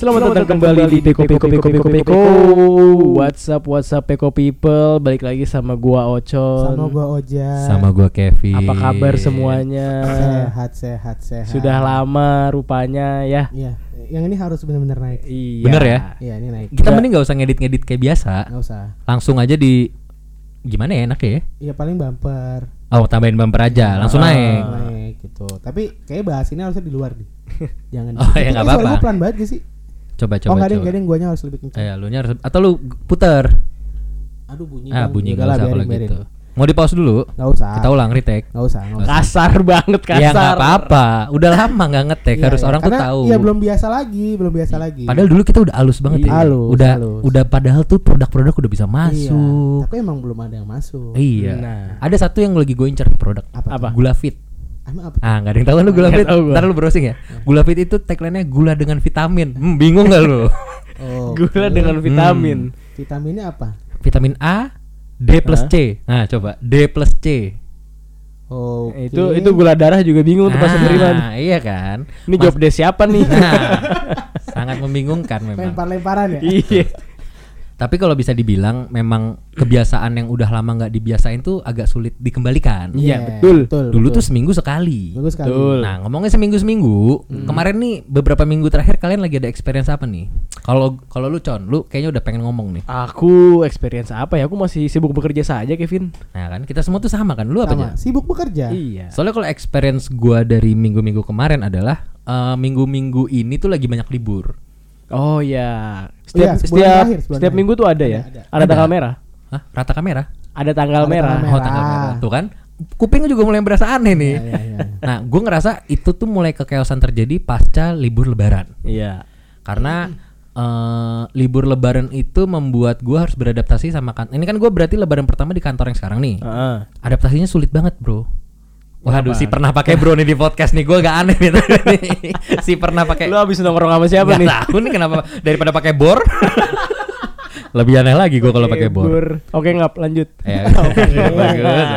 Selamat, datang kembali di Peko Peko Peko Peko Peko. WhatsApp WhatsApp Peko People. Balik lagi sama gua Ocon. Sama gua Oja. Sama gua Kevin. Apa kabar semuanya? Sehat, sehat, sehat. Sudah lama rupanya ya. Iya, yang ini harus benar-benar naik. Iya. Bener ya? Iya, ini naik. Kita mending gak usah ngedit-ngedit kayak biasa. Nggak usah. Langsung aja di gimana ya enak ya? Iya, paling bumper. Oh, tambahin bumper aja, langsung Ah. naik. Naik gitu. Tapi kayak bahas ini harusnya di luar nih. Jangan. Oh, ya Itu nggak kayak suara apa-apa. pelan banget gak sih? Coba coba oh, enggak coba. enggak deng, guanya harus lebih kencang. Eh, lu nya harus atau lu puter. Aduh, bunyi. Ah, bunyi enggak usah kalau gitu. Mau di pause dulu? Nggak usah. Kita ulang retake. Nggak usah. Kasar banget kasar. Ya nggak apa-apa. Udah lama nggak ngetek, Iya, harus iya. orang tuh tahu. Iya, belum biasa lagi, belum biasa lagi. Padahal dulu kita udah halus banget Iya. ya. Halus, udah halus. udah padahal tuh produk-produk udah bisa Iya, masuk. tapi emang belum ada yang masuk. Iya. Nah. Ada satu yang lagi gue incer nih produk. Apa? Apa? Gula Fit. Emang apa? Ah, nggak ada yang tahu kan lu gula Nggak fit. Ntar lu browsing ya. Gula fit itu tagline-nya gula dengan vitamin. Hmm, bingung gak lu? Oh, Gula oke. dengan vitamin. Vitaminnya apa? Vitamin A, D plus? C. Nah, coba D plus C. Oh, Itu itu gula darah juga bingung tuh pas penerimaan. Nah, iya kan? Ini Mas- job desk siapa nih? Nah, sangat membingungkan memang. lempar-lemparan ya. Iya. Tapi kalau bisa dibilang memang kebiasaan yang udah lama nggak dibiasain tuh agak sulit dikembalikan. Iya, betul. Dulu betul. tuh seminggu sekali. bagus sekali. Betul. Nah ngomongnya seminggu seminggu, kemarin nih beberapa minggu terakhir kalian lagi ada experience apa nih? Kalau kalau lu con, lu kayaknya udah pengen ngomong nih. Aku experience apa ya? Aku masih sibuk bekerja saja, Kevin. Nah kan kita semua tuh sama kan, lu apa Sama, aja? sibuk bekerja. Iya. Soalnya kalau experience gua dari minggu-minggu kemarin adalah eh, minggu-minggu ini tuh lagi banyak libur. Oh ya. Iya, Setiap sebulan setiap terakhir, setiap minggu tuh ada, ya. ada. Ada, Ada. tanggal merah. Hah? Rata kamera? Ada tanggal Ada merah. tanggal Oh tanggal Merah. merah. Tuh kan, kuping juga mulai berasa aneh nih. Iya, iya, iya. Nah, gue ngerasa itu tuh mulai kekeosan terjadi pasca libur lebaran. Iya. Karena eh, libur lebaran itu membuat gua harus beradaptasi sama kan. Ini kan gue berarti lebaran pertama di kantor yang sekarang nih. Heeh. Adaptasinya sulit banget, Bro. Waduh, si pernah pakai bro nih di podcast nih, gue gak aneh nih. si pernah pakai. Lu habis nongkrong sama siapa Nggak nih? tahu nih kenapa daripada pakai bor. Lebih aneh lagi gue kalau pakai bor. Oke, ngap lanjut. Ya, bagus, bagus.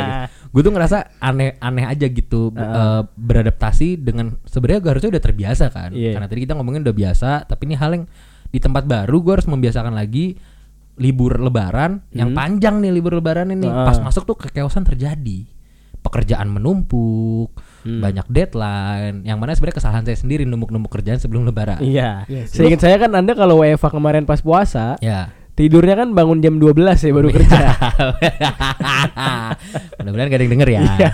Gue tuh ngerasa aneh-aneh aja gitu eh, beradaptasi dengan sebenarnya gue harusnya udah terbiasa kan. Iya. Karena tadi kita ngomongin udah biasa, tapi ini hal yang di tempat baru gue harus membiasakan lagi libur lebaran yang panjang nih libur lebaran ini. Ah. Pas masuk tuh kekeosan terjadi. Pekerjaan menumpuk, banyak deadline, yang mana sebenarnya kesalahan saya sendiri numpuk-numpuk kerjaan sebelum lebaran. Iya. Yes. Seingat saya kan Anda kalau WFA kemarin pas puasa, Ya. tidurnya kan bangun jam 12 ya baru Iya. kerja. Mudah-mudahan gak ada yang denger ya. Iya.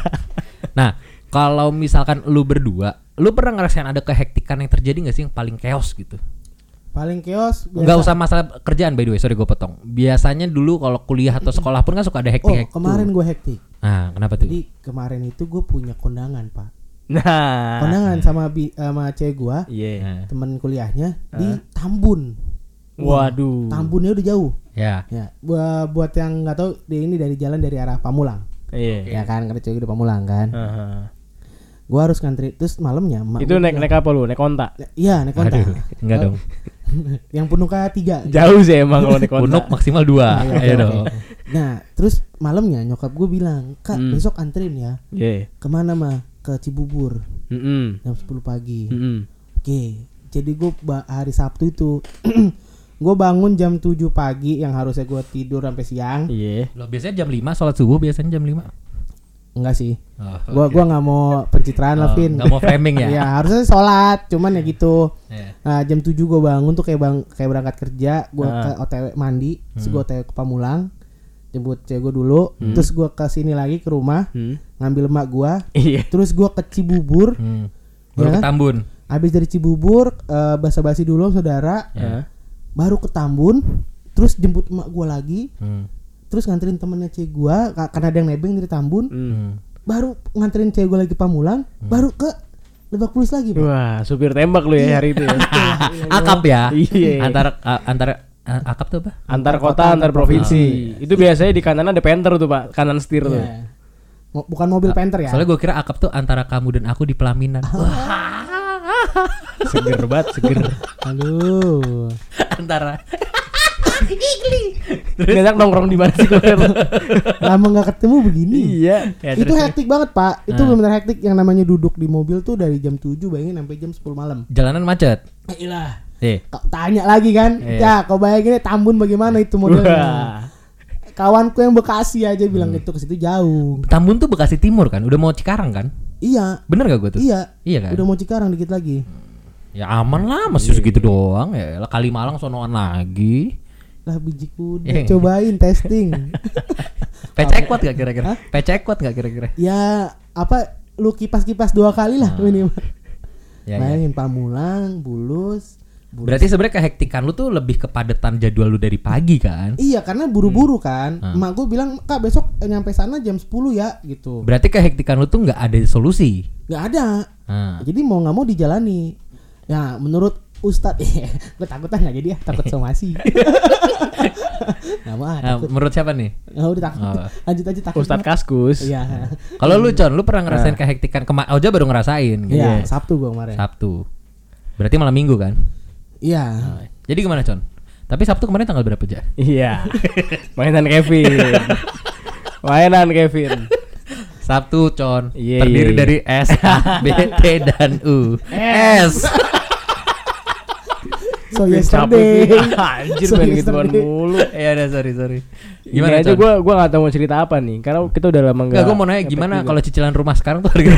nah, kalau misalkan lu berdua, lu pernah ngerasain ada kehektikan yang terjadi gak sih yang paling chaos gitu? Paling chaos biasa. Nggak usah masalah kerjaan by the way, sorry gue potong. Biasanya dulu kalau kuliah atau sekolah pun kan suka ada Oh, hektik-hektik. kemarin gue hektik. Nah, kenapa tuh? Jadi kemarin itu gue punya kondangan, Pak. Nah. Kondangan sama bi sama cewek gue, Iya. Nah, teman kuliahnya di Tambun. Waduh. Tambunnya udah jauh. ya. Ya, buat buat yang nggak tahu, ini dari jalan dari arah Pamulang. Iya. Ya kan, karena cewek gue di Pamulang kan. Aha. Gue harus ngantri terus malamnya. Itu naik naik apa lu? Naik kontak. Iya, naik kontak. Aduh, enggak dong. yang penuh tiga. Jauh sih emang kalau naik kontak. Unuk maksimal dua. Iya, Ayo oke, dong. Nah, terus malamnya nyokap gue bilang, kak Hmm. besok anterin ya. Iya. Ke mana mah? Ke Cibubur Mm-mm. jam 10 pagi. Mm-mm. Oke, jadi gue hari Sabtu itu gue bangun jam 7 pagi yang harusnya gue tidur sampai siang. Iya. Lo biasanya jam 5 sholat subuh biasanya jam 5. Enggak sih. Oh, Gua gua nggak mau pencitraan lah, Oh, Vin. nggak mau framing ya? Iya, harusnya sholat, cuman ya gitu. Iya. Nah, jam 7 gue bangun tuh kayak bang kayak berangkat kerja, gue Ah. ke OTW mandi, terus Hmm. gue OTW ke Pamulang, jemput cewek gue dulu, terus gue ke sini lagi ke rumah, Hmm. ngambil emak gue, Iya. terus gue ke Cibubur, Hmm. Ya Baru kan? ke Tambun. habis dari Cibubur eh, basa-basi dulu saudara, Ya. baru ke Tambun, terus jemput emak gue lagi, Hmm. terus nganterin temennya cewek gue, karena ada yang nebeng dari Tambun, Hmm. Hmm. baru nganterin cewek gue lagi Pamulang, baru ke Lebak Bulus lagi. Pak. Wah, supir tembak lu ya hari itu ya. akap ya. Iya. Antara antara akap tuh apa? antar kota, antar provinsi. Itu biasanya di kanan ada penter tuh, Pak. Kanan setir tuh. Iya. Mo- Bukan mobil Panther ya? Soalnya gue kira akap tuh antara kamu dan aku di pelaminan. Seger banget, seger. Aduh. antara Terus enak nongkrong di mana sih kalian? Lama nggak ketemu begini. iya. Ya, itu terus- hektik banget pak. Itu Ah. benar hektik. Yang namanya duduk di mobil tuh dari jam 7 bayangin sampai jam 10 malam. jalanan macet. Iyalah. Eh, Kau tanya lagi kan, Iya. ya kau bayangin deh, Tambun bagaimana itu modelnya. Kawanku yang Bekasi aja Hmm. bilang itu ke situ jauh. Tambun tuh Bekasi Timur kan, udah mau Cikarang kan? Iya, Bener gak gue tuh? iya. Iya kan? Udah mau Cikarang dikit lagi. Ya aman lah, masih segitu doang ya. Lah Kalimalang sonoan lagi. Lah biji kuda, Iya. cobain testing. PC kuat gak kira-kira? PC kuat gak kira-kira? ya apa lu kipas-kipas dua kali lah minimal. Ya, ya. Bayangin Pamulang, Bulus. Bulus. Berarti sebenarnya kehektikan lu tuh lebih kepadatan jadwal lu dari pagi kan? Iya karena buru-buru kan. Hmm. Emak gue bilang kak besok eh, nyampe sana jam 10 ya gitu. Berarti kehektikan lu tuh nggak ada solusi. Nggak ada. Nah, Jadi mau nggak mau dijalani. Ya menurut Ustadz, gue takut ah nggak jadi ya takut somasi. Nggak mau ah, nah, takut. menurut siapa nih? Nggak udah takut. Oh. Lanjut aja takut. Ustadz. Kaskus. Iya. Kalau lu Con, lu pernah ngerasain kehektikan kemarin? Oja baru ngerasain gitu. Iya Sabtu gue kemarin. Sabtu. Berarti malam Minggu kan? Iya. Nah, Jadi gimana Con? Tapi Sabtu kemarin tanggal berapa aja? Iya. Mainan Kevin. Mainan Kevin. Sabtu Con. Iya, Terdiri iya. dari S, A, B, T dan U. S. So Capek yesterday. gue. Anjir So main gituan mulu. Ya udah sorry sorry. Gimana Gimana aja Con? gue gua gak tahu mau cerita apa nih karena kita udah lama Enggak, enggak. gue mau nanya gimana kalau cicilan rumah sekarang tuh harga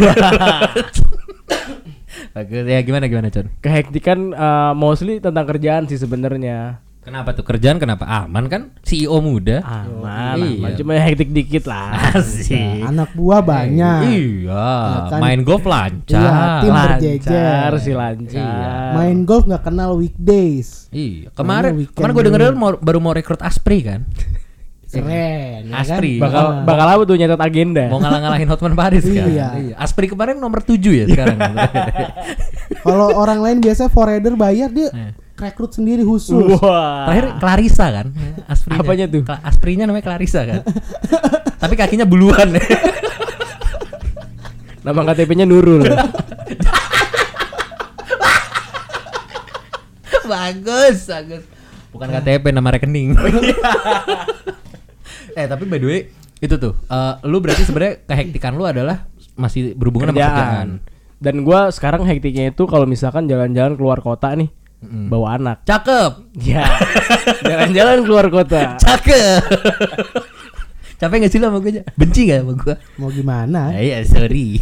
Bagus ya gimana gimana Con? kehektikan uh, mostly tentang kerjaan sih sebenarnya. Kenapa tuh kerjaan kenapa aman kan? CEO muda. Aman, Iya. aman. cuma hektik dikit lah. Asik. Anak buah banyak. Iya, kan? main golf Iya, lancar. tim lancar berjejer. sih lancar. Iya. Main golf nggak kenal weekdays. Iya, kemarin kemarin gue denger baru mau rekrut Aspri kan. Keren. ya kan? Aspri. Bakal Ah. bakal apa tuh nyatet agenda? Mau ngalah-ngalahin Hotman Paris kan. Iya. Aspri kemarin nomor 7 ya sekarang. Kalau orang lain biasanya forwarder bayar dia Eh. rekrut sendiri khusus. Wah. Terakhir Clarissa kan. Asprinya. Apanya tuh? Kla- Asprinya namanya Clarissa kan. Tapi kakinya buluan. Nama KTP-nya Nurul. bagus, bagus. Bukan KTP nama rekening. Eh tapi by the way itu tuh, eh, lu berarti sebenarnya kehektikan lu adalah masih berhubungan sama kerjaan. kerjaan. Dan gua sekarang hektiknya itu kalau misalkan jalan-jalan keluar kota nih, Mm. bawa anak. Cakep, Ya. jalan-jalan keluar kota. cakep. Capek gak sih lu sama gue? Benci gak sama gue? Mau gimana? Iya, sorry.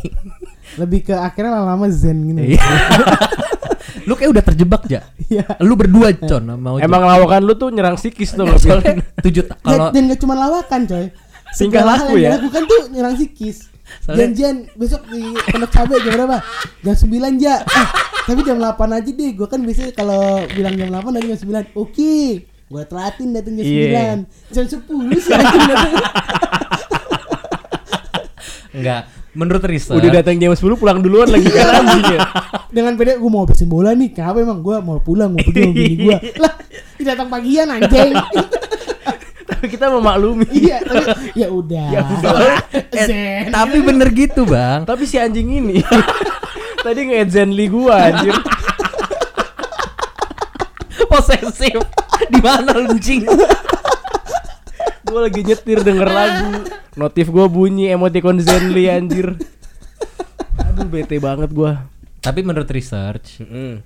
Lebih ke akhirnya lama-lama zen gini. Iya. lu kayak udah terjebak ja. Iya. Lu berdua con sama Oja. Emang lawakan lu tuh nyerang psikis tuh nggak soalnya soalnya. tujuh kalau Dan, gak cuma lawakan coy. Hal laku yang ya? dilakukan tuh nyerang psikis. Soalnya- Janjian besok di Pondok Cabe jam berapa? Jam 9 ja. Eh, tapi jam 8 aja deh. Gua kan biasanya kalau bilang jam 8 dari jam 9. Oke. Gua telatin datang jam Iya. 9. Jam 10 sih datang. enggak menurut research Udah datang jam 10 pulang duluan lagi kan anjing ya. Dengan pede gue mau habisin bola nih. Kenapa emang gua mau pulang mau pergi sama bini gua. Lah, ini datang pagian anjing. Tapi kita memaklumi. iya, ya udah. Ya udah. Eh, Zen. tapi bener gitu bang Tapi si anjing ini tadi nge Zenly gua anjir. posesif di mana lu anjing Gua lagi nyetir denger lagu. Notif gua bunyi emoticon Zenly anjir. Aduh bete banget gua. tapi menurut research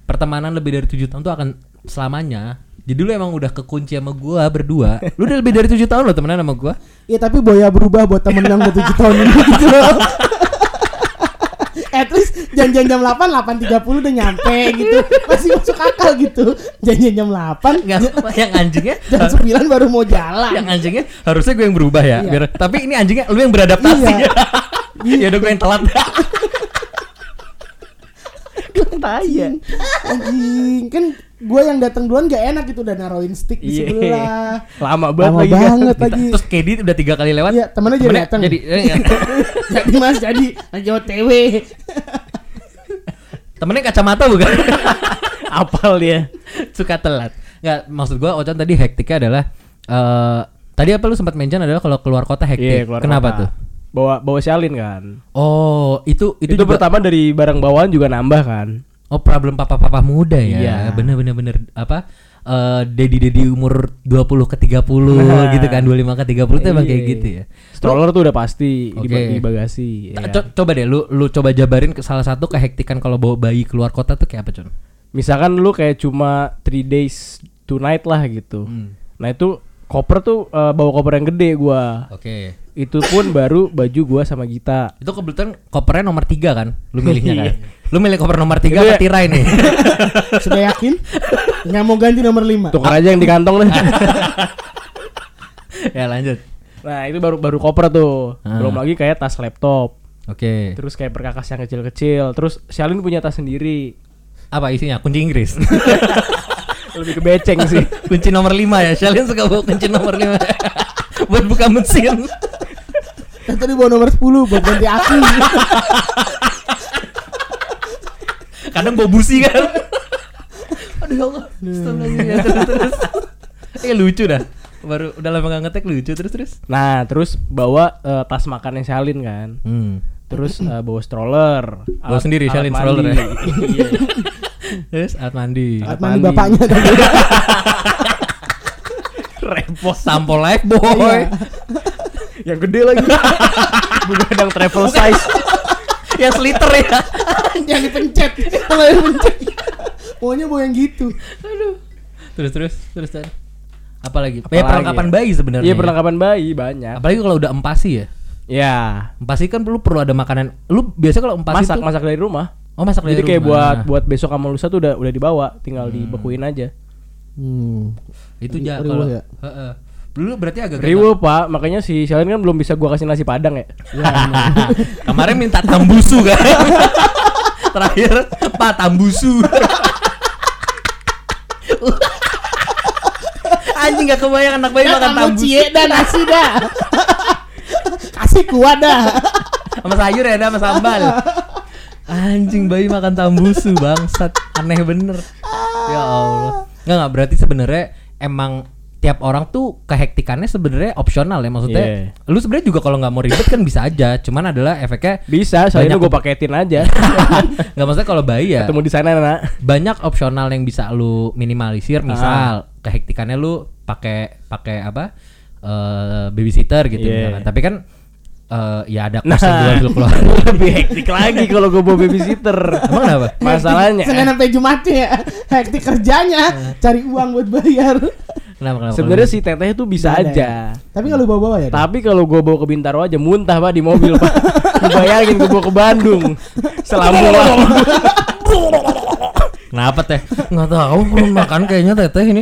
pertemanan lebih dari tujuh tahun tuh akan selamanya jadi lu emang udah kekunci sama gua berdua lu udah lebih dari tujuh tahun lo temenan sama gua Iya tapi Boya berubah buat temen yang udah 7 tahun ini gitu loh. At least janjian jam 8, 8.30 udah nyampe gitu. Masih masuk akal gitu. Janjian jam 8 nggak yang anjingnya Jam 9 baru mau jalan. Yang anjingnya harusnya gue yang berubah ya Iya. biar tapi ini anjingnya lu yang beradaptasi. Iya. ya udah gue yang telat Taya. Anjing Kan gue yang datang duluan gak enak gitu Udah naruhin stick di Iya. sebelah Lama banget Lama lagi kan. banget lagi terus Kedi udah tiga kali lewat Iya temennya jadi temennya datang jadi iya. Jadi mas jadi Lagi OTW temennya kacamata bukan Apal dia. suka telat nggak maksud gua Ocan tadi hektiknya adalah eh tadi apa lu sempat mention adalah kalau keluar kota hektik Iya, keluar kenapa kota. tuh Bawa bawa Shalin kan. oh itu itu, Itu, juga pertama dari barang bawaan juga nambah kan. oh problem papa-papa muda ya Iya. bener bener bener apa eh dedi dedi umur 20 ke 30 Nah. gitu kan 25 ke 30 tuh emang Iya. kayak gitu ya Stroller tuh udah pasti di, Oke. di bagasi. Ya. co- coba deh lu lu coba jabarin ke salah satu kehektikan kalau bawa bayi keluar kota tuh kayak apa Con? misalkan lu kayak cuma three days two night lah gitu. Hmm. Nah itu koper tuh eh, bawa koper yang gede gua. Oke. Itu pun baru baju gua sama Gita. Itu kebetulan kopernya nomor tiga kan? Lu milihnya kan? Iya. Lu milih koper nomor tiga Itu apa tirai nih? Sudah yakin? Nggak mau ganti nomor 5 Tukar aja yang di kantong deh. ya lanjut. Nah itu baru baru koper tuh. Ah. Belum lagi kayak tas laptop. Oke. Terus kayak perkakas yang kecil-kecil. Terus Shalin punya tas sendiri. Apa isinya? Kunci Inggris. Lebih ke beceng sih. kunci nomor 5 ya. Kalian suka bawa kunci nomor 5 buat buka mesin. Kan tadi bawa nomor 10 buat ganti aki Kadang bawa busi kan. Aduh ya Allah. Astagfirullahaladzim. Terus, terus. Eh lucu dah. Baru udah lama gak ngetek lucu terus terus. Nah terus bawa eh, tas makannya Shalin kan. Hmm. Terus eh, bawa stroller. Bawa alat- sendiri alat Shalin mandi. stroller ya? Iya. Terus alat mandi. Alat mandi. mandi bapaknya tadi Repot. Sampo life boy. Iya. Yang gede lagi. Begadang travel size. Yang sliter ya. Yang dipencet Kalau yang dipencet Pokoknya bawa yang gitu Aduh. Terus terus terus terus. Apalagi? Apalagi ya perlengkapan ya? bayi sebenarnya. Iya perlengkapan bayi banyak. Apalagi kalau udah empasi ya. Ya. Empasi kan lu perlu ada makanan. Lu biasa kalau empasi Masak tuh masak dari rumah. Oh, masak dari Jadi kayak rumah. buat buat besok sama lusa tuh udah udah dibawa, tinggal dibekuin aja. Hmm itu ja kalau ya? Heeh. Dulu berarti agak Riwo pak, makanya si Shalin kan belum bisa gua kasih nasi padang ya. Kemarin minta tambusu kan. Terakhir Pak tambusu. Anjing gak kebayang anak bayi Ya makan kamu tambusu cie dah nasi dah Kasih kuah dah sama sayur ya, ada sama sambal. Anjing bayi makan tambusu bangsat, aneh bener. Ya Allah. Nggak nggak berarti sebenarnya emang tiap orang tuh kehektikannya sebenarnya opsional ya maksudnya. Iya. Lu sebenarnya juga kalau nggak mau ribet kan bisa aja, cuman adalah efeknya Bisa, Shalin Banyak- gua paketin aja. nggak maksudnya kalau bayi ya Ketemu di sana nak. banyak opsional yang bisa lu minimalisir misal kehektikannya lu pakai pakai apa eh babysitter gitu misalkan. tapi kan eh, ya ada Nah, kos yang juga lu keluar lebih hektik lagi kalau gua bawa babysitter. emang kenapa Masalahnya Senin sampai Jumatnya ya Hektik kerjanya Cari uang buat bayar kenapa kenapa sebenarnya si teteh itu bisa Ada. aja. Tapi kalau bawa-bawa ya dah? Tapi kalau gua bawa ke Bintaro aja muntah pak di mobil pak. Bayangin gua bawa ke Bandung. Selambung lambung. Kenapa teh nggak tahu belum makan kayaknya teteh ini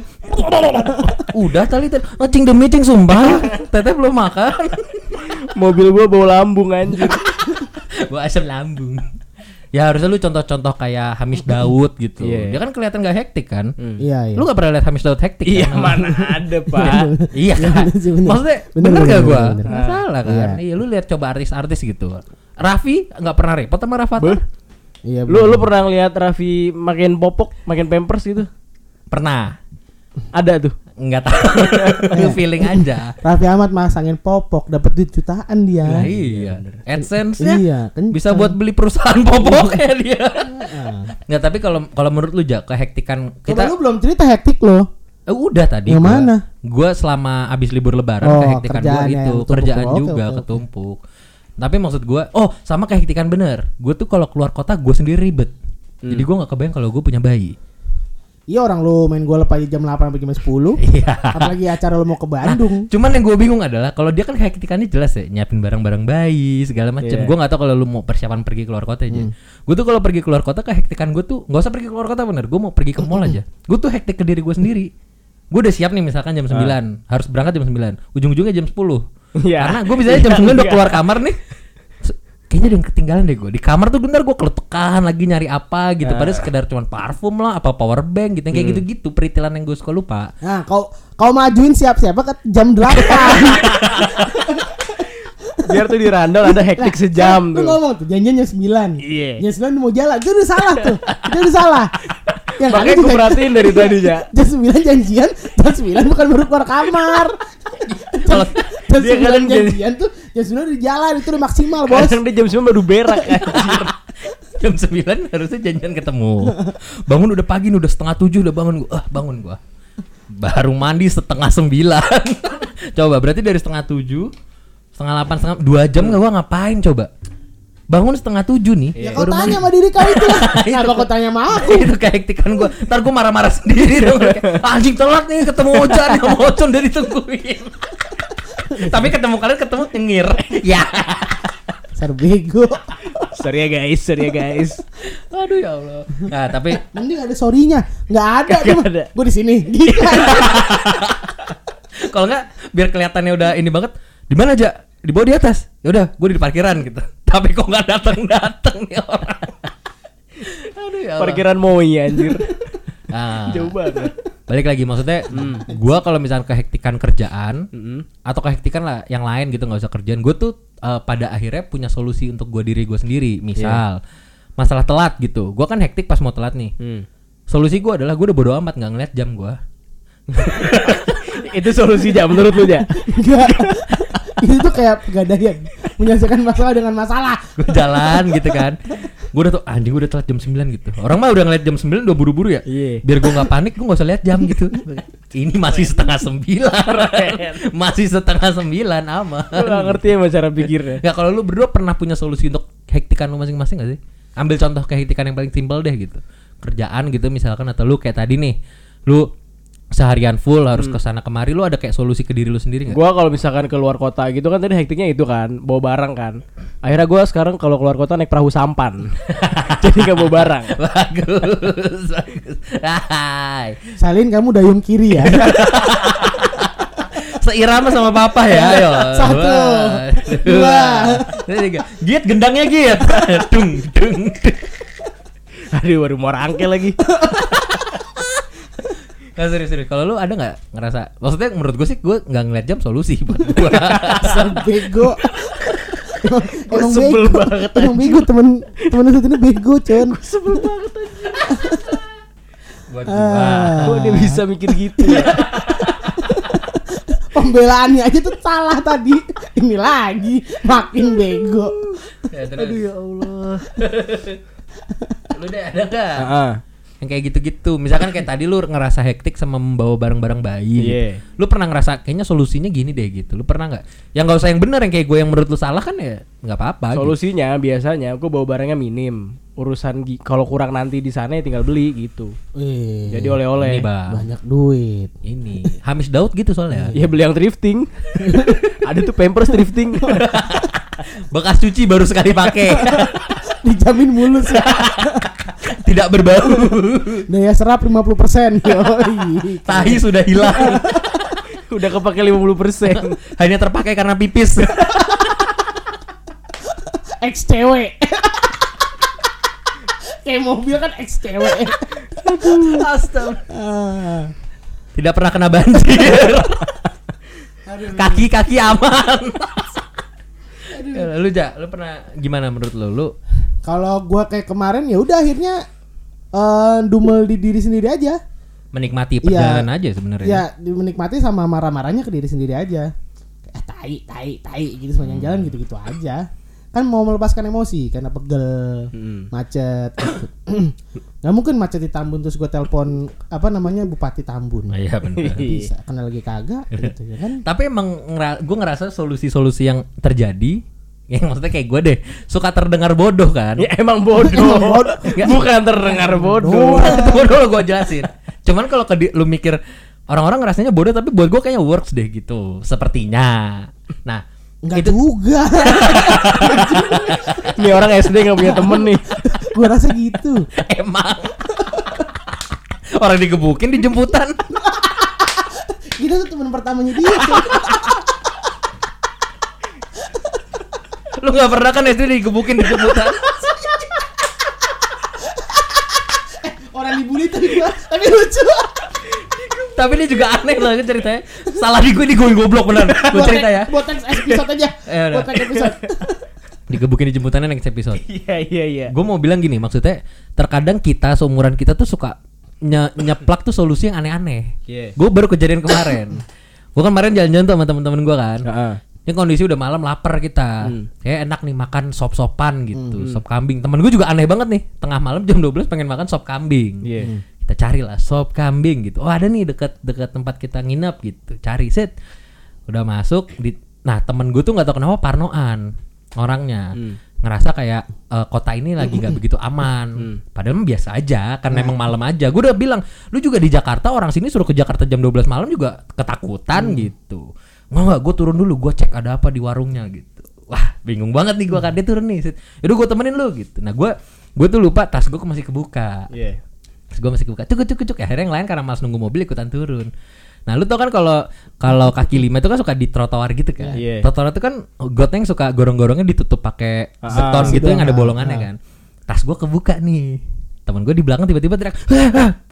udah tadi teh ngecing demi cing sumpah teteh belum makan Mobil gua bawa lambung anjir. gua asam lambung ya harusnya lu contoh-contoh kayak Hamis Daud gitu Iya. dia kan kelihatan gak hektik kan Iya iya Lu gak pernah lihat Hamis Daud hektik Iya kan? mana ada pak. iya Iya, kan? bener bener. Maksudnya Bener, bener, bener, gak bener, gua? bener. Salah kan? Iya. Iya. lu lihat coba artis-artis gitu. Raffi nggak pernah repot sama Rafathar? Iya Lu lu pernah ngeliat Raffi makin popok, makin pampers gitu? Pernah. Ada tuh. Nggak tahu. Lu feeling aja. Raffi Ahmad masangin popok dapat duit jutaan dia Nah, iya. AdSense-nya Iya, kencang. bisa buat beli perusahaan popoknya dia. Ah. Nggak, tapi kalau kalau menurut lu ja kehektikan Coba kita lu belum cerita hektik lo Eh, udah tadi. Yang gua. mana? Gua selama abis libur lebaran Oh, kehektikan gua itu kerjaan. Oke, juga oke, oke. ketumpuk. Tapi maksud gua, oh sama kehektikan bener. Gue tuh kalau keluar kota gue sendiri ribet. Hmm. Jadi gua nggak kebayang kalau gue punya bayi. Iya orang lu main golf aja jam 8 sampai jam 10 Iya. Apalagi acara lu mau ke Bandung Cuman yang gue bingung adalah kalau dia kan kehektikannya jelas ya nyiapin barang-barang bayi segala macam. Iya. Gue nggak tahu kalau lu mau persiapan pergi keluar kota aja. Hmm. Gue tuh kalau pergi keluar kota kehektikan gue tuh nggak usah pergi keluar kota bener. Gue mau pergi ke mall aja. Gue tuh hektik ke diri gue sendiri. Gue udah siap nih misalkan jam 9 harus berangkat jam 9 ujung-ujungnya jam 10 Iya. karena gue bisa jam Iya, 9 udah iya. keluar kamar nih. Kayaknya ada yang ketinggalan deh gue di kamar tuh bentar gue keletekan lagi nyari apa gitu. Padahal sekedar cuman parfum lah apa power bank gitu. Yang kayak gitu-gitu peritilan yang gue suka lupa. Nah kau kau majuin siap-siap ke jam 8 Biar tuh di randol ada hektik sejam Lu tuh. ngomong tuh janjian jam 9 Iya. Jam 9 mau jalan. Itu udah salah tuh. Itu udah salah Yang Makanya gue perhatiin dari tadi ya. Jam 9 janjian Jam 9 bukan baru keluar kamar. Kalau Jam Dia 9 kadang janjian tuh Jam 9 di jalan Itu udah maksimal bos. Kadang dia jam 9 baru berak anjir. jam 9 harusnya janjian ketemu. Bangun udah pagi nih udah setengah tujuh udah bangun. Gua ah bangun gua. Baru mandi setengah sembilan. Coba berarti dari setengah tujuh setengah delapan setengah dua jam nggak gua ngapain coba bangun setengah tujuh nih. Ya kau tanya sama diri kau itu. Kenapa kau tanya sama aku? itu kehektikan gue ntar gue marah-marah sendiri dong Kayak, anjing telat nih ketemu Ojan sama Ocon udah ditungguin tapi ketemu kalian ketemu nyengir ya Dasar bego. Sorry ya guys, sorry ya guys. aduh ya Allah nah tapi Mending ada sorry-nya. Nggak ada. Nggak ada. Gue di sini. Gitu. kalau nggak biar kelihatannya udah ini banget di mana aja di bawah di atas ya udah gue di parkiran gitu tapi kok nggak datang datang nih orang aduh ya. Parkiran Moi anjir. Nah, Jauh banget. balik lagi maksudnya gua kalau misalnya kehektikan kerjaan Mm-mm. atau kehektikan lah yang lain gitu nggak usah kerjaan gue tuh eh, pada akhirnya punya solusi untuk gue diri gue sendiri misal masalah telat gitu gue kan hektik pas mau telat nih Hmm. solusi gue adalah gue udah bodo amat nggak ngeliat jam gue Itu solusi aja menurut lu ya? Itu tuh kayak pegadaian. Menyelesaikan masalah dengan masalah. gue jalan gitu kan gue udah tuh anjing gue udah telat jam 9 gitu orang mah udah ngeliat jam 9 udah buru-buru ya Iya. biar gue nggak panik gue nggak usah lihat jam gitu ini masih setengah sembilan masih setengah sembilan ama Lu gak ngerti ya cara pikirnya. Ya kalau lu berdua pernah punya solusi untuk kehektikan lu masing-masing gak sih? Ambil contoh kehektikan yang paling simpel deh gitu. Kerjaan gitu misalkan atau lu kayak tadi nih, lu seharian full harus ke sana kemari, lu ada kayak solusi ke diri lu sendiri nggak? Gua kalau misalkan keluar kota gitu kan tadi hektiknya itu kan, bawa barang kan. Akhirnya gua sekarang kalau keluar kota naik perahu sampan. Jadi gak bawa barang. bagus, bagus. Hai. Salin kamu dayung kiri ya. Seirama sama papa ya, ayo. Satu, dua. tiga. Giat gendangnya giat. dung, dung, dung. Aduh baru mau rangkel lagi. Nah, serius, serius. Kalau lu ada nggak ngerasa? Maksudnya menurut gue sih gue nggak ngeliat jam solusi buat gue. Dasar bego. Emang, Gua emang sebel bego. banget, Emang bego temen temen satu ini bego, Con. Sebel banget buat Ah. Kok dia bisa mikir gitu ya? Pembelaannya aja tuh salah tadi. Ini lagi makin bego. Ya, terus. Aduh ya Allah. Lu deh ada nggak? Heeh. Yang kayak gitu-gitu. Misalkan kayak tadi lu ngerasa hektik sama membawa barang-barang bayi. Iya. Lu pernah ngerasa kayaknya solusinya gini deh gitu. Lu pernah nggak? Yang nggak usah yang benar yang kayak gue yang menurut lu salah kan ya nggak apa-apa. gitu. Solusinya biasanya aku bawa barangnya minim. Urusan kalau kurang nanti di sana ya tinggal beli gitu. Wih, Jadi oleh-oleh. Banyak duit. Ini Hamis Daud gitu soalnya. Ya beli yang thrifting. Ada tuh Pampers thrifting. Bekas cuci baru sekali pakai. Dijamin mulus ya. Tidak berbau. Daya serap 50%. Yoi. Tahi sudah hilang. Udah kepake 50%. Hanya terpakai karena pipis. Ex cewek. Kayak mobil kan ex cewek. Astaga. Ah. Tidak pernah kena banjir. Kaki-kaki aman. Ya, lu ja, lu pernah gimana menurut lu? Lu Kalau gua kayak kemarin ya udah akhirnya eh dumel di diri sendiri aja. menikmati Iya. perjalanan aja sebenarnya. Ya, menikmati sama marah-marahnya ke diri sendiri aja. Eh, tai, tai, tai gitu sepanjang jalan gitu-gitu aja. Kan mau melepaskan emosi karena pegel, Hmm. macet. Nggak mungkin macet di Tambun terus gue telepon apa namanya Bupati Tambun. Iya benar. Bisa, karena lagi kagak gitu ya kan. Tapi emang gue ngerasa solusi-solusi yang terjadi yang maksudnya kayak gue deh suka terdengar bodoh kan. Ya emang bodoh. Bukan terdengar bodoh. itu bodoh lo gue jelasin. Cuman kalau ke lu mikir orang-orang ngerasanya bodoh tapi buat gue kayaknya works deh gitu. Sepertinya. Nah, Enggak itu juga. Ini orang SD nggak punya temen nih. gue rasa gitu. emang orang digebukin di jemputan. Kita tuh teman pertamanya dia. Lu nggak pernah kan SD digebukin di jemputan? Orang dibully tapi gua tapi lucu. tapi ini juga aneh loh kan ceritanya. Salah di gue di gue goblok benar. Gue cerita ya. Buat teks episode aja. Ya. Buat teks episode. Digebukin di jemputannya next episode. Iya iya iya. gue mau bilang gini maksudnya terkadang kita seumuran kita tuh suka nye- nyeplak tuh solusi yang aneh-aneh Iya. gue baru kejadian kemarin gue kan kemarin jalan-jalan tuh sama temen-temen gue kan Heeh. Ini kondisi udah malam lapar kita Hmm. kayak enak nih makan sop-sopan gitu sop kambing temen gue juga aneh banget nih tengah malam jam 12 pengen makan sop kambing Iya. kita cari lah sop kambing gitu oh ada nih dekat dekat tempat kita nginep gitu cari set udah masuk di nah temen gue tuh nggak tahu kenapa parnoan orangnya Hmm. ngerasa kayak eh, kota ini lagi nggak begitu aman. Padahal mah biasa aja, karena emang malam aja. Gue udah bilang, lu juga di Jakarta orang sini suruh ke Jakarta jam 12 malam juga ketakutan gitu. Nggak nggak, gue turun dulu, gue cek ada apa di warungnya gitu. Wah, bingung banget nih gue kan dia turun nih. Yaudah gue temenin lu gitu. Nah gue gue tuh lupa tas gue masih kebuka. Iya. Terus gue masih kebuka, cuk cuk cuk cuk. Akhirnya yang lain karena malas nunggu mobil ikutan turun. Nah lu tau kan kalau kalau kaki lima itu kan suka di trotoar gitu kan. Iya. Trotoar itu kan gotnya yang suka gorong-gorongnya ditutup pakai Ah, beton gitu doang, yang ada ah, bolongannya kan. Tas gue kebuka nih. Temen gue di belakang tiba-tiba teriak,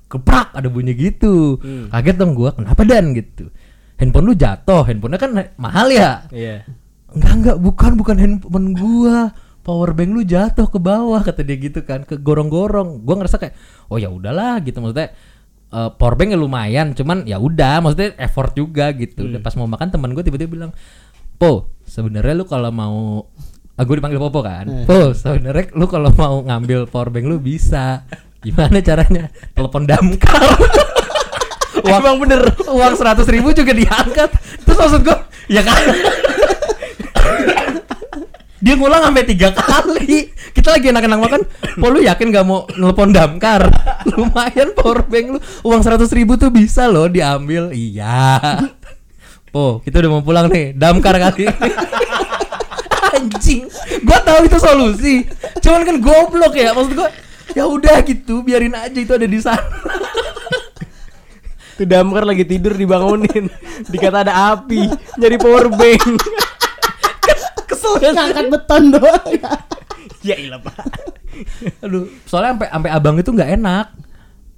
keprak ada bunyi gitu. Hmm. Kaget dong gue, kenapa dan gitu. Handphone lu jatuh, handphonenya kan mahal ya. Iya. Enggak enggak bukan bukan handphone gua. Power bank lu jatuh ke bawah kata dia gitu kan, ke gorong-gorong. Gua ngerasa kayak oh ya udahlah gitu maksudnya eh, power bank ya lumayan, cuman ya udah maksudnya effort juga gitu. Udah pas mau makan teman gue tiba-tiba bilang, "Po, sebenarnya lu kalau mau Ah, gue dipanggil Popo kan. Po, sebenarnya lu kalau mau ngambil power bank lu bisa. Gimana caranya? Telepon damkar. uang, Emang bener. Uang seratus ribu juga diangkat. Terus maksud gue Ya kan? Dia ngulang sampai tiga kali. Kita lagi enak-enak makan. Po lu yakin gak mau nelpon damkar? Lumayan power bank lu. Uang seratus ribu tuh bisa loh diambil. Iya. Po kita udah mau pulang nih. Damkar kali Anjing. Gua tahu itu solusi. Cuman kan goblok ya Maksud gua. Ya udah gitu biarin aja itu ada di sana Tuh damkar lagi tidur dibangunin. Dikata ada api, nyari power bank. kesel kan Ngangkat beton doang. ya ilah, Pak. Aduh, soalnya sampai sampai abang itu nggak enak.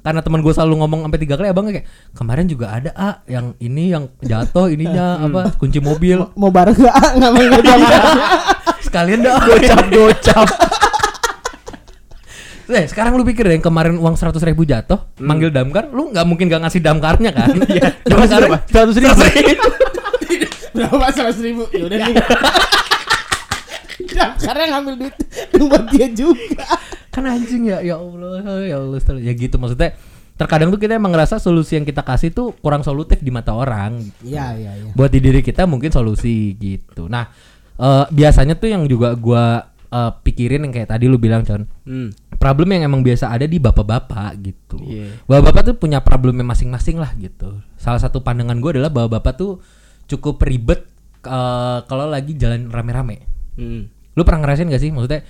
Karena teman gue selalu ngomong sampai tiga kali abang kayak kemarin juga ada ah yang ini yang jatuh ininya apa kunci mobil Mau bareng gak? Nggak mau damkar. sekalian dah Gocap gocap. Eh, sekarang lu pikir deh yang kemarin uang seratus ribu jatuh, manggil damkar, lu nggak mungkin gak ngasih damkarnya kan? Iya. Berapa? Seratus ribu. Berapa seratus ribu? Ya udah nih. Damkarnya ngambil duit buat dia juga. kan anjing ya, ya Allah, ya Allah, ya gitu maksudnya. Terkadang tuh kita emang ngerasa solusi yang kita kasih tuh kurang solutif di mata orang. Iya iya iya. buat di diri kita mungkin solusi gitu. Nah, eh, biasanya tuh yang juga gua eh, pikirin yang kayak tadi lu bilang, Con. Hmm. Problem yang emang biasa ada di bapak-bapak gitu. Iya. Bapak-bapak tuh punya problemnya masing-masing lah gitu. Salah satu pandangan gue adalah bapak-bapak tuh cukup ribet eh, kalau lagi jalan rame-rame. Hmm. Lu pernah ngerasain gak sih? Maksudnya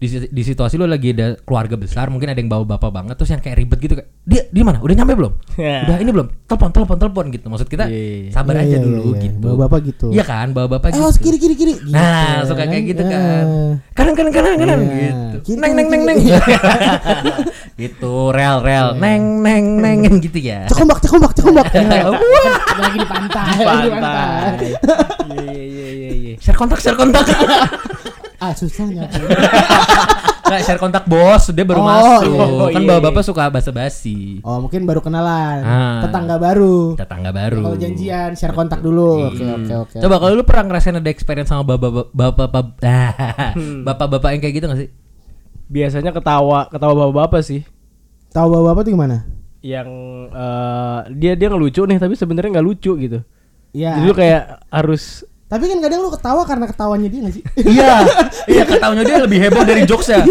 di, di situasi lu lagi ada keluarga besar, mungkin ada yang bawa bapak banget, terus yang kayak ribet gitu kayak dia di mana? Udah nyampe belum? Ya. Udah ini belum? Telepon, telepon, telepon gitu. Maksud kita Iya. sabar Iya, aja iya, dulu iya. gitu. Bapak-bapak gitu. Iya kan, bawa bapak gitu. harus kiri kiri kiri. Nah, Gitu, suka kayak gitu Ah. kan. Kanan kanan kanan kanan Iya. gitu. Kiri, neng neng neng neng. gitu, rel rel. Neng neng neng kan gitu ya. Cekombak cekombak cekombak. Wah, Lagi di pantai. Di pantai. Iya iya iya iya iya. share kontak share kontak. Ah susah nyampe. Nggak share kontak bos, dia baru Oh, masuk. iya. Oh, kan iya, bawa iya. bapak suka basa-basi. Oh mungkin baru kenalan. Ah. Tetangga baru. Tetangga baru. Kalau janjian share kontak dulu. Oke oke oke. Coba kalau lu pernah ngerasain ada experience sama bapak bapak bapak Hmm. bapak-bapak yang kayak gitu gak sih? Biasanya ketawa, ketawa bapak-bapak sih. Tahu bapak-bapak tuh gimana? Yang eh, dia dia ngelucu nih tapi sebenarnya nggak lucu gitu. Iya. Jadi lu kayak harus Tapi kan kadang lu ketawa karena ketawanya dia gak sih? iya, iya ketawanya dia lebih heboh dari jokesnya.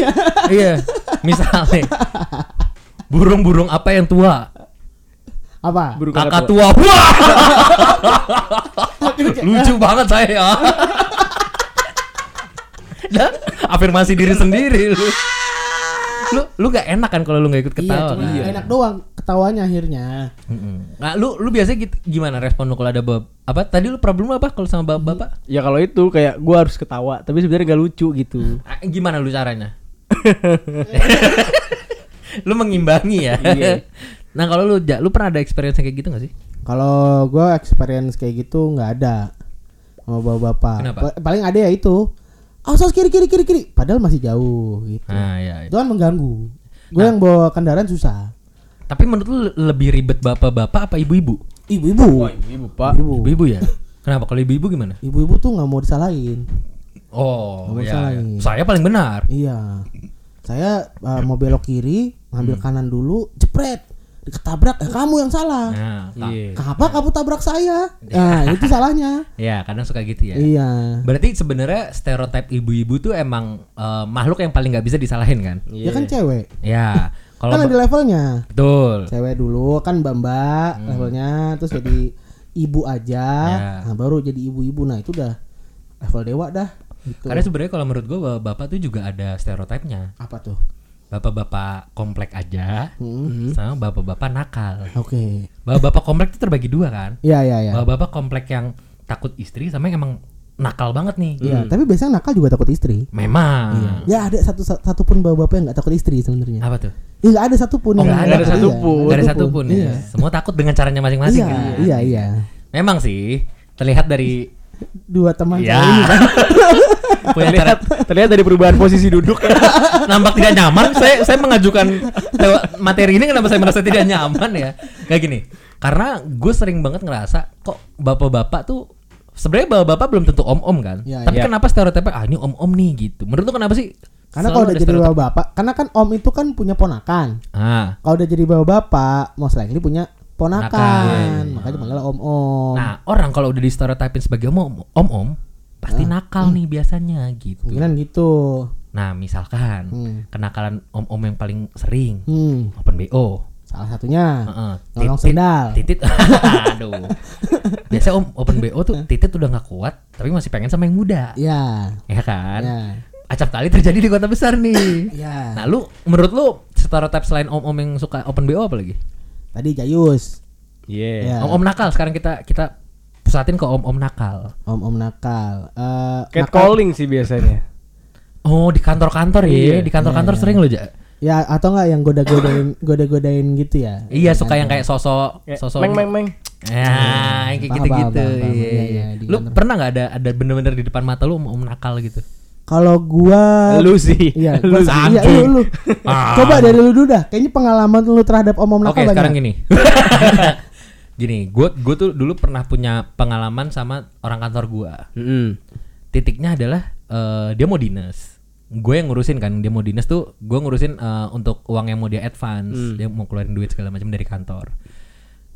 iya, misalnya burung-burung apa yang tua? Apa? burung Kakak tua. Wah, lucu banget saya. Dan afirmasi diri sendiri lu. Lu lu gak enak kan kalau lu gak ikut Iya, ketawa cuma kan? enak doang ketawanya akhirnya. Nah, lu lu biasanya gitu, gimana respon lu kalau ada bab apa? Tadi lu problem lu apa kalau sama bab bapak? Ya kalau itu kayak gua harus ketawa tapi sebenarnya nggak lucu gitu. Ah, Gimana lu caranya? lu mengimbangi ya. Iya. nah, kalau lu lu pernah ada experience kayak gitu gak sih? Kalau gua experience kayak gitu nggak ada sama bapak-bapak. Paling ada ya itu. Asas kiri kiri kiri kiri. Padahal masih jauh gitu. Nah, ya. Itu kan mengganggu. Gue yang bawa kendaraan susah. Tapi menurut lu lebih ribet bapak-bapak apa ibu-ibu? Ibu-ibu. Ibu pak. Ibu. Ibu-ibu ya. Kenapa kalau ibu-ibu gimana? Ibu-ibu tuh nggak mau disalahin. Oh, Nggak mau ya, disalahin. ya. Saya paling benar. Iya. Saya uh, mau belok kiri, ngambil Hmm. kanan dulu, jepret. Ketabrak eh, kamu yang salah Nah, Iya. kenapa kamu tabrak saya nah itu salahnya ya kadang suka gitu ya. iya Berarti sebenarnya stereotip ibu-ibu tuh emang eh, makhluk yang paling nggak bisa disalahin kan? dia kan cewek Ya, kalau kan ada levelnya betul. cewek dulu kan mbak mbak levelnya terus jadi ibu aja Hmm. Ya. nah baru jadi ibu-ibu nah itu udah level dewa dah gitu Karena sebenarnya kalau menurut gua bapak tuh juga ada stereotipnya. apa tuh Bapak-bapak komplek aja Hmm. sama bapak-bapak nakal. oke Bapak-bapak komplek tuh terbagi dua kan? iya iya iya Bapak-bapak komplek yang takut istri sama yang emang nakal banget nih. Iya, tapi biasanya nakal juga takut istri. Memang. Ya ada satu satu pun bapak-bapak yang nggak takut istri sebenarnya. Apa tuh? Ya nggak ada satupun Oh, yang nggak ada iya. satupun. Gak ada satupun ya. Iya. Semua takut dengan caranya masing-masing. Iya, kan? iya, iya. Memang sih terlihat dari Dua teman ya saya ini kan. punya cara Terlihat, terlihat dari perubahan posisi duduk ya. nampak tidak nyaman. Saya saya mengajukan materi ini kenapa saya merasa tidak nyaman ya? Kayak gini. Karena gue sering banget ngerasa kok bapak-bapak tuh sebenarnya bapak-bapak belum tentu om-om kan. Iya, Tapi iya. kenapa stereotipnya ah ini om-om nih gitu. Menurut lu kenapa sih? Karena kalau udah jadi bapak-bapak, karena kan om itu kan punya ponakan. Ah. Kalau udah jadi bapak-bapak, most likely punya Ponakan. ponakan. Makanya dipanggil om-om. Nah, orang kalau udah di stereotipin sebagai om om-om pasti nakal nih biasanya gitu. Kemungkinan gitu. Nah, misalkan Hmm. kenakalan om-om yang paling sering Hmm, open BO. salah satunya. Heeh. Nolong Titit- sendal. Titit. Aduh. Biasa om open BO tuh titit udah nggak kuat tapi masih pengen sama yang muda. Iya. Ya kan? Iya. Acap kali terjadi di kota besar nih. Iya. Nah, lu menurut lu stereotip selain om-om yang suka open BO apa lagi? Tadi Jayus, Iya. Iya. Om-om nakal sekarang kita kita pusatin ke om-om nakal. om-om nakal. Eh nakal- Catcalling sih biasanya. Oh, di kantor-kantor ya. Iya. Di kantor-kantor sering lo, Ja. Ya atau enggak yang goda-godain goda-godain gitu ya. Iya, suka yang kayak sosok Kayak, sosok meng meng meng. Ya, kayak gitu-gitu. Iya, Iya, iya. iya, Lu kantor. pernah nggak ada ada bener-bener di depan mata lu om, om nakal gitu? Kalau gua Lu sih. Iya, lu sih. iya, lu, lu. Ah. Coba dari lu dulu dah. Kayaknya pengalaman lu terhadap om-om Oke, nakal sekarang banyak. gini. gini, gue gue tuh dulu pernah punya pengalaman sama orang kantor gua. Mm-mm. Titiknya adalah eh, dia mau dinas. Gue yang ngurusin kan, dia mau dinas tuh gue ngurusin eh, untuk uang yang mau dia advance, Hmm. dia mau keluarin duit segala macam dari kantor.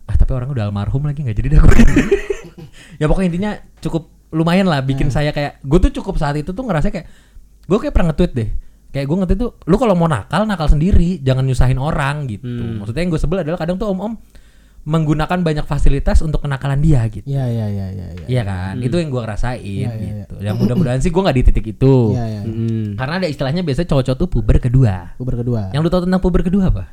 Ah, tapi orang udah almarhum lagi nggak jadi dah gue. ya pokoknya intinya cukup lumayan lah bikin Hmm. saya kayak gue tuh cukup saat itu tuh ngerasa kayak gue kayak pernah nge-tweet deh. Kayak gue nge-tweet tuh lu kalau mau nakal nakal sendiri, jangan nyusahin orang gitu. Hmm. Maksudnya yang gue sebel adalah kadang tuh om-om menggunakan banyak fasilitas untuk kenakalan dia gitu. Iya, iya, iya, iya, iya. Iya kan, itu yang gue ngerasain Iya, iya, gitu. Yang mudah-mudahan sih gue nggak di titik itu. Iya, iya. Mm-mm. Karena ada istilahnya biasanya cowok-cowok tuh puber kedua. Puber kedua. Yang lu tahu tentang puber kedua apa?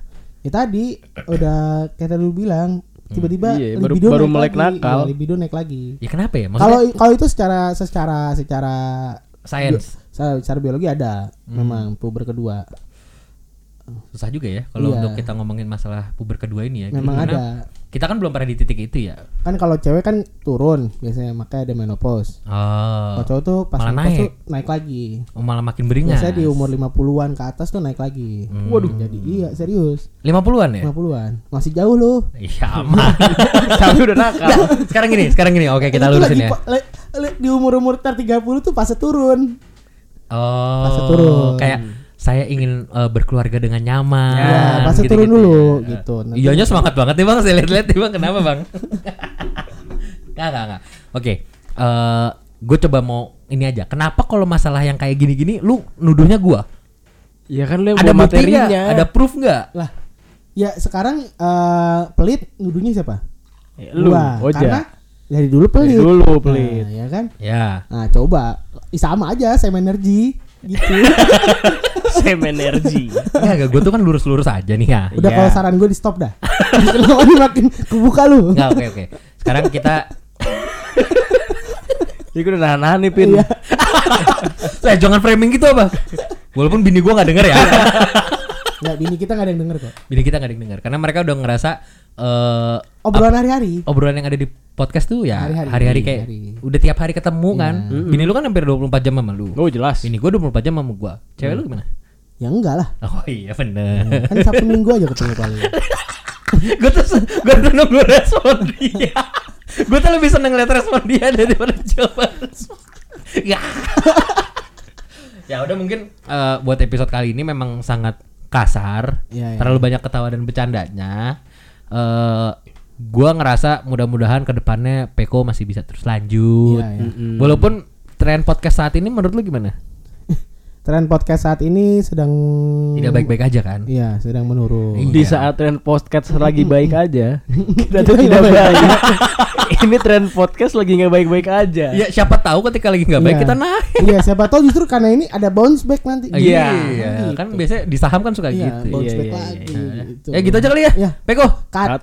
Ya tadi udah kayak tadi lu bilang tiba-tiba Iya, baru- libido baru naik melek lagi. nakal. Iya, libido naik lagi. Ya kenapa ya? Kalau Maksudnya kalau itu secara secara secara science secara, secara biologi ada Hmm. memang puber kedua. Susah juga ya kalau Iya. untuk kita ngomongin masalah puber kedua ini ya. Memang Karena ada. Kita kan belum pernah di titik itu ya. Kan kalau cewek kan turun biasanya makanya ada menopause. Oh. Kalau cowok tuh pas malah naik. tuh naik lagi. Oh, malah makin beringas. Biasanya di umur 50-an ke atas tuh naik lagi. Hmm. Waduh, jadi iya serius. 50-an ya? 50-an. Masih jauh loh. Iya aman. Tapi udah nakal. Nggak, sekarang gini, sekarang gini. Oke, kita Itu lurusin ya. di umur-umur tar 30 tuh fase turun. Oh. Fase turun. Kayak saya ingin eh, berkeluarga dengan nyaman. Ya, fase gitu-gitu turun dulu ya. gitu. Iyonya semangat banget nih bang, saya lihat-lihat nih bang, kenapa bang? Nggak, nggak, nggak. Oke, gue coba mau ini aja. Kenapa kalau masalah yang kayak gini-gini, lu nuduhnya gua? Ya kan lu yang Ada materinya. Ada proof nggak? Lah, ya sekarang eh, pelit nuduhnya siapa? Ya, lu, Gua. Oja. Karena dari dulu Dari pelit. dulu pelit. Nah, ya kan? Ya. Nah, coba sama aja same energy gitu. Same energy. Enggak, enggak, gue tuh kan lurus-lurus aja nih ya. Udah Iya. kalau saran gue di stop dah. Ini makin kebuka lu? Enggak, oke oke. Sekarang kita Ya gue udah nahan-nahan nih Pin. Iya. saya jangan framing gitu apa? Walaupun bini gua nggak denger ya. Nggak, bini kita nggak ada yang denger kok. bini kita nggak ada yang denger karena mereka udah ngerasa eh Obrolan hari-hari. obrolan yang ada di podcast tuh ya Hari-hari. kayak Hari. udah tiap hari ketemu kan. Iya. Bini lu kan hampir 24 jam sama lu. Oh jelas. Bini gua 24 jam sama gua. Cewek lu gimana? Ya enggak lah. Oh iya bener. Kan Sabtu Minggu aja ketemu paling. gue tuh gue tuh nunggu respon dia. gue tuh lebih seneng lihat respon dia daripada jawaban. ya. ya udah mungkin eh, buat episode kali ini memang sangat kasar, Iya, iya. terlalu banyak ketawa dan bercandanya. Eh gua ngerasa mudah-mudahan ke depannya Peko masih bisa terus lanjut. Iya, iya. Walaupun tren podcast saat ini menurut lu gimana? Tren podcast saat ini sedang Tidak baik-baik aja kan? Iya, sedang menurun. Di saat tren podcast lagi baik aja, kita tuh tidak baik. Ini tren podcast lagi nggak baik-baik aja. Ya siapa tahu ketika lagi nggak baik Iya. kita naik. Iya, siapa tahu justru karena ini ada bounce back nanti. Iya, Gitu. kan biasanya di saham kan suka Iya, gitu. bounce Iya, back iya, lagi. Nah, gitu. Ya gitu aja kali ya. Ya. Peko. Cut. Cut.